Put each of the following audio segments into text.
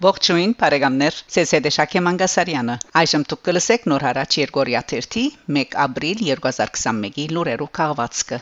Ողջույն, բարեկամներ։ ՑՍԴ Շակե Մանգասարյանը։ Այժմ դուք կլսեք նոր հարաճ Երգորիա 3-ի 1 ապրիլ 2021-ի լուրերով քաղվածքը։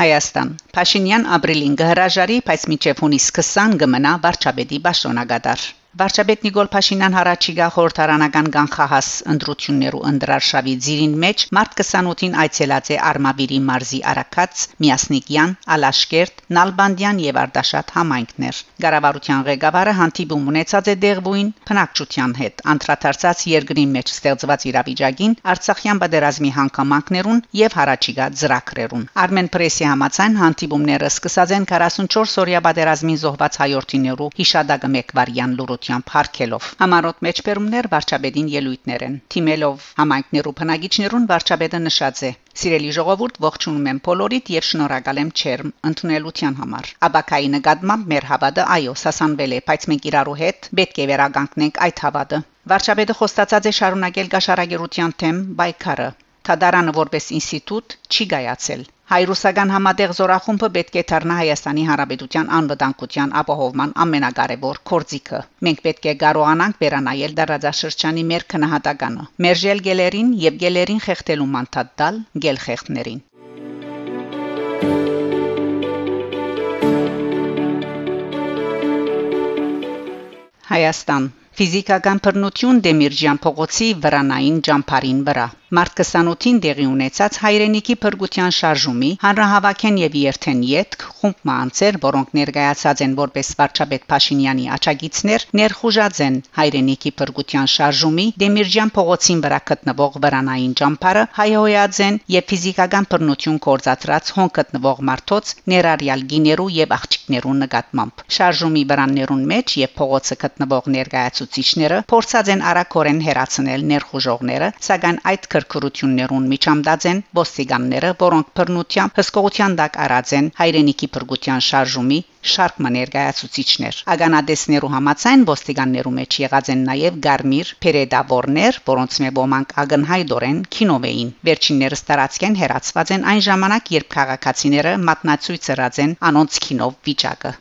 Հայաստան. Փաշինյան ապրիլին գհրաժարի, բայց միջև հունիս 20 կմնա վարչապետի Բաշոնագադար։ Վարչապետ Նիկոլ Փաշինյան հարաճիգա խորհրդարանական գանխահաս ընդրություններու ընդրարշավի ծիրին մեջ մարտ 28-ին այցելած է Արմավիրի մարզի Արաքած, Միասնիկյան, Ալաշկերտ, Նալբանդյան եւ Արդաշատ համայնքներ։ Գարավարության ղեկավարը հանդիպում ունեցած է Դեղբույն փնակչության հետ, անդրադարձած երկրի մեջ ստեղծված իրավիճակին, Արցախյան պատերազմի հանգամանքներուն եւ հարաճիգա ծրագրերուն։ Արմեն Պրեսի համաձայն հանդիպումները սկսած են 44 օրյա պատերազմին զոհված հայորտիներու հիշադակը մեկ վարյան լուրը ուղղությամբ հարկելով։ Համարոտ մեջբերումներ վարչապետին ելույթներ են։ Թիմելով համայնքներու բնագիչներուն վարչապետը նշած է. Սիրելի ժողովուրդ, ողջունում եմ բոլորիդ եւ շնորհակալ եմ չերմ ընդունելության համար։ Աբակայի նկատմամբ մեր հավատը այո, սասանվել է, բայց մենք իրարու հետ պետք է վերագանքնենք այդ հավատը։ Վարչապետը խոստացած է շարունակել գաշարագերության թեմ բայկարը։ Թադարանը որպես ինստիտուտ չի գայացել։ Հայրուսական համատեղ զորախումբը պետք է դառնա Հայաստանի Հանրապետության անվտանգության ապահովման ամենակարևոր կորձիկը։ Մենք պետք է կարողանանք վերանայել դարաձաշրջանի մեր քնահատականը, մերժել գելերին եւ գելերին խեղդելու մանդատ տալ գելխեղդներին։ Հայաստան. Ֆիզիկական բռնություն Դեմիրճյան փողոցի վրանային ճամփարին վրա Մարտ 28-ին դեղի ունեցած հայրենիքի փրկության շարժումի հանրահավաքեն եւ երթեն յետք խումբ մանցեր, որոնք ներկայացած են որպես վարչապետ Փաշինյանի աչագիցներ, ներխուժած են հայրենիքի փրկության շարժումի Դեմիրճյան փողոցին վրա գտնվող վրանային ճամփարը հայհոյած են եւ ֆիզիկական բռնություն կորցածրած հոն գտնվող մարդոց ներառյալ գիներու եւ աղջիկներու նկատմամբ։ Շարժումի վրաններուն մեջ եւ փողոցը գտնվող ներկայացուցիչները փորձած են արակորեն հերացնել ներխուժողները, սակայն այդ քրքրություններուն միջամդած են ոստիկանները, որոնք բռնությամբ հսկողության դակ արած են հայրենիքի բրգության շարժումի շարք մներգայացուցիչներ։ Ագանադեսներու համացայն ոստիկաններու մեջ եղած են նաև գարմիր փերեդավորներ, որոնց մե ոմանք ագնհայդորեն կինովեին։ Վերջիններս տարածքեն հերացված են այն ժամանակ, երբ քաղաքացիները մատնացույց ըրած են անոնց կինով վիճակը։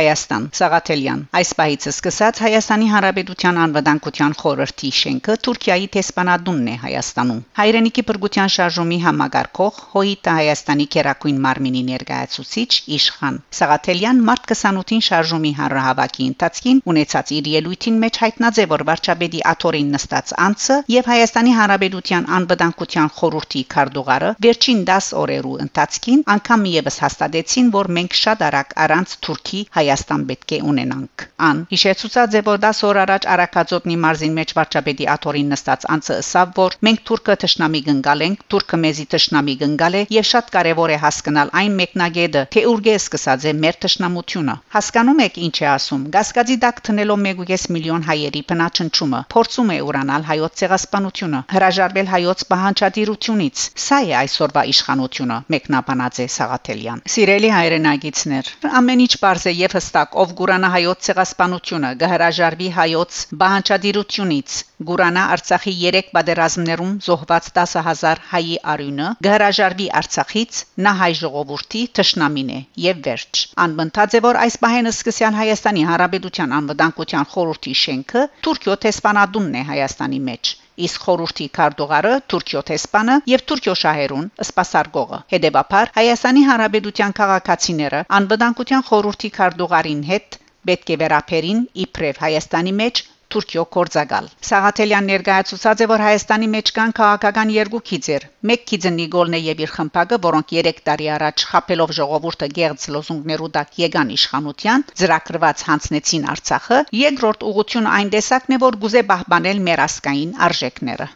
Հայաստան Սաղաթելյան այս պահից սկսած Հայաստանի Հանրապետության անվտանգության խորհրդի շենքը Թուրքիայի տեսփանադունն է Հայաստանում հայրենիքի բրգության շարժումի համագարկող հոյիտը Հայաստանի Կերակույն մարմինի ներկայացուցիչ Իշխան Սաղաթելյան մարտ 28-ին շարժումի հանրահավաքի ընթացքին ունեցած իր ելույթին մեջ հայտնած է որ վարչապետի աթորին նստած անձը եւ Հայաստանի Հանրապետության անվտանգության խորհրդի քարտուղարը վերջին 10 օրերու ընթացքին անգամ եւս հաստատեցին որ մենք շատ արագ առանց Թուրքի Հայաստան պետք է ունենանք։ Ան հիշեցուցած է որ 10 օր առաջ Արաքածոտնի մարզին մեջ վարչապետի աթորին նստած անձը ըսավ որ մենք թուրքը ճշնամի գնգալ ենք, թուրքը մեզի ճշնամի գնգալ է եւ շատ կարեւոր է հասկանալ այն մեկնագետը, թե ուրգե սկսած է մեր ճշնամությունը։ Հասկանում եք ինչ է ասում։ Գասկածի դակ տնելով 1.5 միլիոն հայերի բնաճնչումը, փորձում է ուրանալ հայոց ցեղասպանությունը, հրաժարվել հայոց պահանջատիրությունից։ Սա է այսօրվա իշխանությունը, մեկնաբանած է Սաղաթելյան։ Սիրելի հայրենագիցներ, ամեն ինչ բարձ է եւ հստակ, ով Գուրանա հայոց ցեղասպանությունը գահրաժարվի հայոց բանջարդիրությունից, Գուրանա Արցախի 3 բادرազմներում զոհված 10000 հայի արյունը գահրաժարվի Արցախից, նա հայ ժողովրդի ճշնամին է եւ վերջ։ Անմնաց է որ այս պահին սկսյան Հայաստանի Հանրապետության անվտանգության խորհրդի շենքը Թուրքիո տեսփանադունն է Հայաստանի մեջ իսկ խորհրդի քարտուղարը Թուրքիո տեսփանը եւ Թուրքիո շահերուն սպասարկողը հետեւաբար Հայաստանի Հանրապետության քաղաքացիները անվտանգության խորհրդի քարտուղարին հետ պետք է վերապերին իբրև Հայաստանի մեջ Թուրքիո կորցակալ։ Սաղաթելյան ներկայացուցած է, որ Հայաստանի մեջ կան քաղաքական երկու քիծեր։ Մեկ քիծը Նիգոլն է եւ իր խմբակը, որոնք 3 տարի առաջ խապելով ժողովուրդը գեղձ լոզունգներու տակ եկան իշխանության, ծրակրված հանցնեցին Արցախը։ Երկրորդ ուղությունը այն տեսակն է, որ գուզե պահպանել մեր ասկային արժեքները։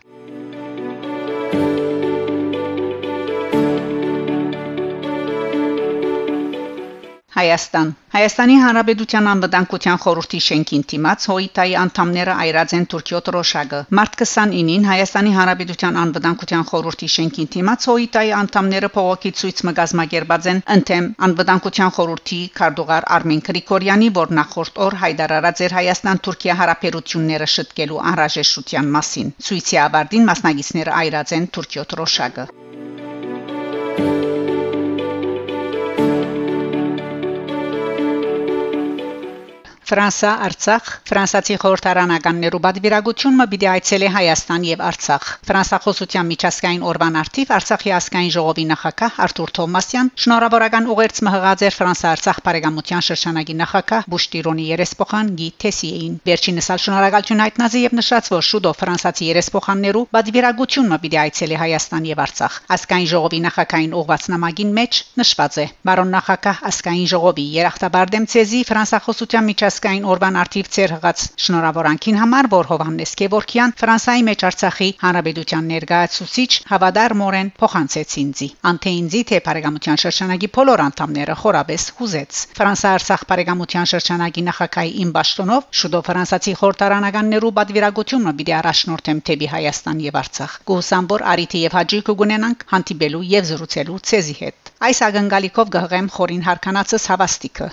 Հայաստան Հայաստանի Հանրապետության անվտանգության խորհրդի շենքին դիմաց հոյիտայի անդամները այրած են Թուրքիո տրոշակը։ Մարտ 29-ին Հայաստանի Հանրապետության անվտանգության խորհրդի շենքին դիմաց հոյիտայի անդամները փողոքի ցույց մգազմագերբած են ընդեմ անվտանգության խորհրդի քարտուղար Արմեն Գրիգորյանի, որ նախորդ օր հայտարարած էր Հայաստան-Թուրքիա հարաբերությունները շտկելու անհրաժեշտության մասին։ Ցույցի ավարտին մասնագետները այրած են Թուրքիո տրոշակը։ Ֆրանսա Արցախ ֆրանսացի խորհրդարանականներու բադվիրագություն մը պիտի այցելի Հայաստան եւ Արցախ ֆրանսախոսության միջազգային օրվան արդիվ Արցախի ազգային ժողովի նախակահ Արթուր Թոմասյան շնորհավորական ուղերձ մը հղաձեր Ֆրանսա-Արցախ բարեկամության շրջանագի նախակահ Բուշտիրոնի երեսփոխան Գի Թեսիեին վերջինս ալ շնորհակալություն հայտնազի եւ նշած որ շուտով ֆրանսացի երեսփոխաններու բադվիրագություն մը պիտի այցելի Հայաստան եւ Արցախ ազգային ժողովի նախակային ուղված նամակին մեջ նշված է. Բարոն նախակահ ազգային ժողովի երախտաբար դեմ ցեզի ֆրանսախոսության միջազգային Երգասկային օրվան արդիվ ծեր հղած շնորհավորանքին համար, որ Հովանես Գևորքյան Ֆրանսայի մեջ Արցախի Հանրապետության ներկայացուցիչ Հավադար Մորեն փոխանցեց ինձի։ Անթե ինձի թե Փարեգամության շրջանագի բոլոր անդամները խորապես հուզեց։ Ֆրանսա-Արցախ Փարեգամության շրջանագի նախագահի իմ Պաշտոնով շուտով ֆրանսացի խորտարանականներու պատվիրակությունը պիտի առաջնորդեմ թեպի Հայաստան եւ Արցախ։ Կուսամբոր արիթի եւ հաջի կգունենանք հանդիպելու եւ զրուցելու ցեզի հետ։ Այս ագնկալիքով գհղեմ խորին հարկանացս հավաստիկը։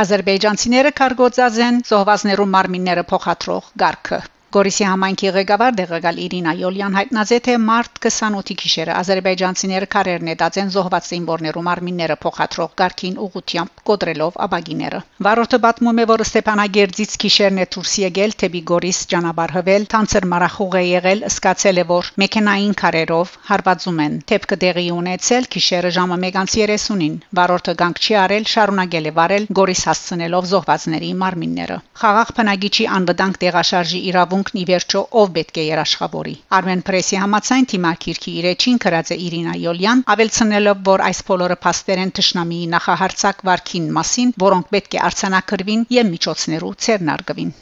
Ադրբեջանցիները կարգոծած են զոհվածներու մարմինները փոխադրող գարկը Գորիսի համայնքի ղեկավար դեղեկալ Իրինա Յոլյան հայտնած է թե մարտ 28-ի գիշերը ադրբեջանցիները քարերն էտածեն զոհված զինվորներու մարմինները փոխադրող Գարքին ուղությամբ կոտրելով աբագիները։ Վարորդը պատմում է, որ Ստեփանագերձից գիշերն է դուրս եկել թեպի Գորիս ճանապարհ հվել, թանցր մարախուղ է եղել, սկացել է, որ մեքենային քարերով հարվածում են։ Թեփքը դեղի ունեցել գիշերը ժամը 1:30-ին։ Վարորդը գանք չի արել, շարունակել է վարել Գորիս հասցնելով զոհվածների մարմինները։ Խաղաղ փնագիչի անվտանգ տեղաշարժի իրավունք իրավունքն ի վերջո ով պետք է երաշխավորի Armen Press-ի համացայն թիմակիրքի իրեջին գրած է Իրինա Յոլյան ավելցնելով որ այս բոլորը փաստեր են ճշնամիի նախահարցակ վարքին մասին որոնք պետք է արցանակրվին եւ միջոցներու ցերնարգվին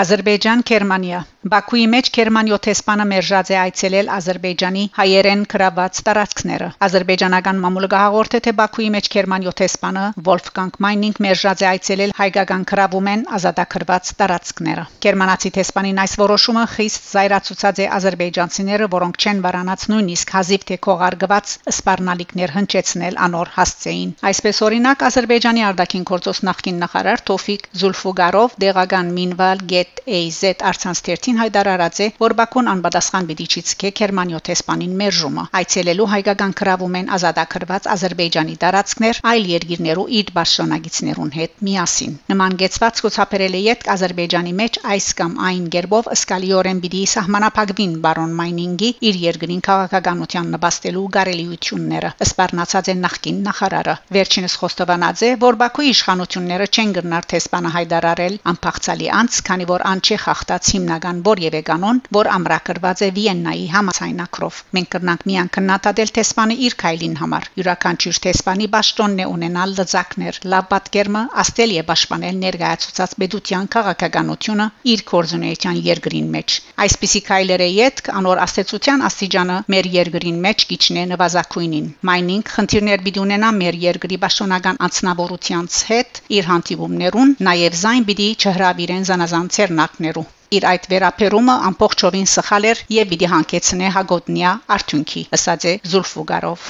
Ադրբեջան Գերմանիա Բաքուի մեջ Գերմանիո տեսփանը մերժած է այցելել Ադրբեջանի հայերեն կրաված տարածքները Ադրբեջանական մամուլը հաղորդե թե Բաքուի մեջ Գերմանիո տեսփանը Wolfgang Meining մերժած է այցելել հայկական կրավումեն ազատագրված տարածքները Գերմանացի տեսփանին այս որոշումը խիստ զայրացուցած է ադրբեջանցիները որոնք չեն վարանած նույնիսկ հազիվ թե քողարգված սպառնալիքներ հնչեցնել անոր հասցեին Այսպես օրինակ Ադրբեջանի արտաքին գործոս նախկին նախարար Թոֆիկ Զուլֆուգարով դեղական Մինվալ Գետ AZ արցանց 13-ին հայտարարած է, որ Բաքուն անպատասխան պիտի չիցկե Գերմանիո տեսփանին մերժումը։ Այցելելու հայկական քրավում են ազատագրված Ադրբեջանի տարածքներ այլ երկիրներու իր բարշանագիցներուն հետ միասին։ Նման գեցված ցուցաբերել է յետ Ադրբեջանի մեջ այս կամ այն գերբով ըսկալիորեն պիտի սահմանափակվին բարոն Մայնինգի իր երկրին քաղաքականության նպաստելու գարելիությունները։ Սպառնացած է նախկին նախարարը։ Վերջինս խոստովանած է, որ Բաքուի իշխանությունները չեն գնար տեսփանը հայտարարել անփախցալի անց, քանի որ անչի խախտած հիմնական որևէ կանոն, որ ամրագրված է Վիեննայի համացայնակրով։ Մենք կրնանք միան քննադատել տեսփանը իր քայլին համար։ Յուրաքանչյուր տեսփանի ճշտոնն է ունենալ լծակներ, լավ պատկերմը, աստել է պաշտպանել ներկայացուցած պետության քաղաքականությունը իր կորզունեության երկրին մեջ։ Այսպիսի քայլերը յետք անոր աստեցության աստիճանը մեր երկրին մեջ գիչնե նվազագույնին։ Մայնինգ խնդիրներ պիտի ունենա մեր երկրի պաշտոնական անձնավորությանց հետ իր հանդիպումներուն, նաև զայն պիտի չհրավիրեն զանազան ցերնակներու իր այդ վերապերումը ամբողջովին սխալ էր եւ պիտի հանգեցնե հագոտնյա արդյունքի ըսած է Զուլֆուգարով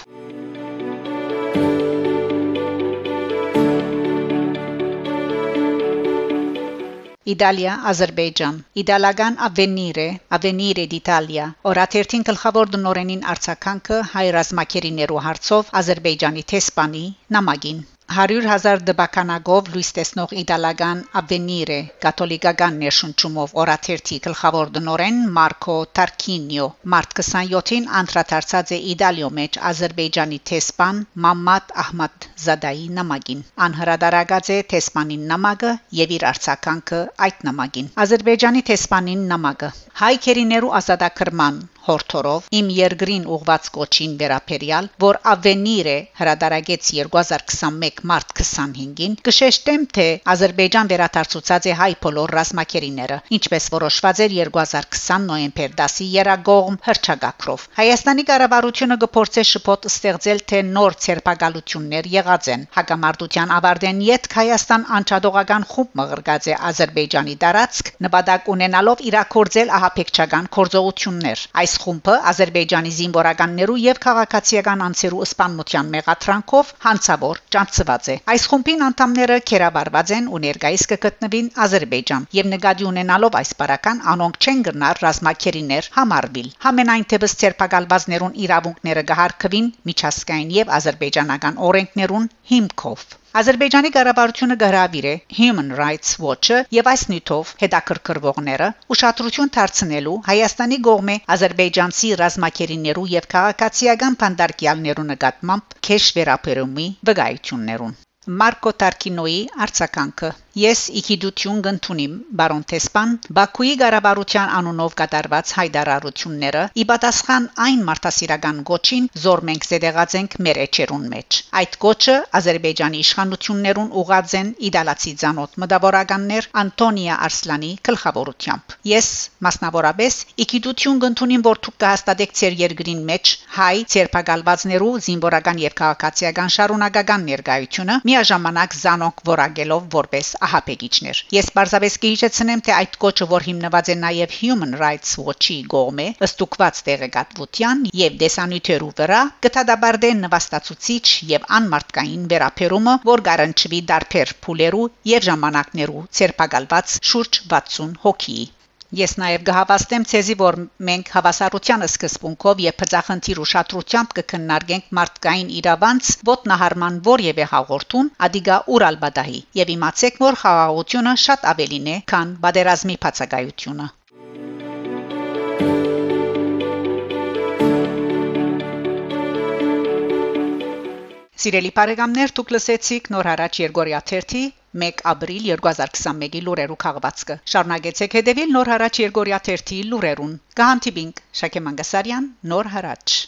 Իտալիա, Ադրբեջան։ Իտալական Avvenire, Avvenire d'Italia։ Օրաթերթին գլխավոր դնորենին արցականքը հայ ռազմակերիներու հարցով Ադրբեջանի տեսփանի նամակին 100.000 դբականագով լույս տեսնող իտալական Avvenire կաթոլիկական ներշնչումով օրաթերթի գլխավոր դնորեն Մարկո Տարքինյո մարտ 27-ին անդրադարձած է Իտալիո մեջ Ադրբեջանի տեսփան Մամմադ Ահմադ Զադայի նամակին անհրադարագած է տեսփանին նամակը եւ իր արցականքը այդ նամակին Ադրբեջանի տեսփանին նամակը. Հայ քերիներու ազատագրման հորթորով իմ երկրին ուղված կոչին վերապերյալ, որ ավենիր է հրադարագեց 2021 մարտ 25-ին, կշեշտեմ, թե Ադրբեջան վերադարձուցած է հայ բոլոր ռազմակերիները, ինչպես որոշված էր 2020 նոյեմբեր 10-ի երագողմ հրճագակրով։ Հայաստանի կառավարությունը գործե շփոթ ստեղծել, թե նոր ցերպակալություններ եղած են։ Հակամարտության ավարտեն յետ Հայաստան անչադողական խումբ մղրգած է Ադրբեջանի տարածք, նպատակ ունենալով իրակորձել ահապեկչական կորձողություններ։ Այս խումբը Ադրբեջանի զինվորականներու եւ քաղաքացիական անձերու սպանության մեղադրանքով հանցավոր ճանցված է։ Այս խումբին անդամները կերաբարված են ու ներկայիս կգտնվին Ադրբեջան եւ նկատի ունենալով այս բարական անոնք չեն գնար ռազմակերիներ համարվել։ Համենայն թեպս ցերպակալվածներուն իրավունքները կհարկվին միջազգային եւ ադրբեջանական օրենքներուն հիմքով։ Ադրբեջանի կառավարությունը գարավիր է Human Rights Watch-ը եւ այս նյութով հետաքրքրվողները ուշադրություն դարձնելու Հայաստանի գողմե ադրբեջանցի ռազմակերիներու եւ քաղաքացիական բանդարկյալներու նկատմամբ քեշ վերապերումի վկայություններուն Մարկո Տարկինոյի արձականքը Ես իգիդություն կընդունիմ բարոն Թեսպան Բաքուի ղարաբարության անունով կատարված հայդարարությունները ի պատասխան այն մարդասիրական գոչին զոր մենք զեդեղած ենք մեր էջերուն մեջ այդ գոչը Ադրբեջանի իշխանություններուն ուղղած են իդալացի ցանոթ մտավորականներ Անտոնիա Արսլանի գլխավորությամբ ես մասնավորապես իգիդություն կընդունիմ որ դուք կհաստատեք ցեր երկրին մեջ հայ ցերպակալվածներու զինվորական եւ քաղաքացիական շարունակական ներկայությունը միաժամանակ զանոք որագելով որպես ահապեկիչներ։ Ես բարձավես կհիշեցնեմ, թե այդ կոչը, որ հիմնված է նաև Human Rights Watch-ի գոմե, ըստուկված տեղեկատվության եւ դեսանյութերու վրա, կթադաբարդեն նվաստացուցիչ եւ անմարտկային վերապերումը, որ գարանչվի դարբեր փուլերու եւ ժամանակներու ցերպակալված շուրջ 60 հոգի։ Ես նաև կհավաստեմ ցեզի, որ մենք հավասարության սկզբունքով եւ բծախնդիր ուշադրությամբ կքննարկենք մարդկային իրավանց ոտնահարման որևէ հաղորդում Ադիգա Ուրալբադահի եւ իմացեք, որ խաղաղությունը շատ ավելին է, քան բادرազմի բացակայությունը։ Սիրելի բարեկամներ, դուք լսեցիք նոր հարաճ Երգորիա 1 1 ապրիլ 2021-ի լուրերու քաղվածքը։ Շարունակեցեք հետևել Նոր հարաճ Երգորիա 1-ի լուրերուն։ Կհանդիպինք Շակե Մանգասարյան, Նոր հարաճ։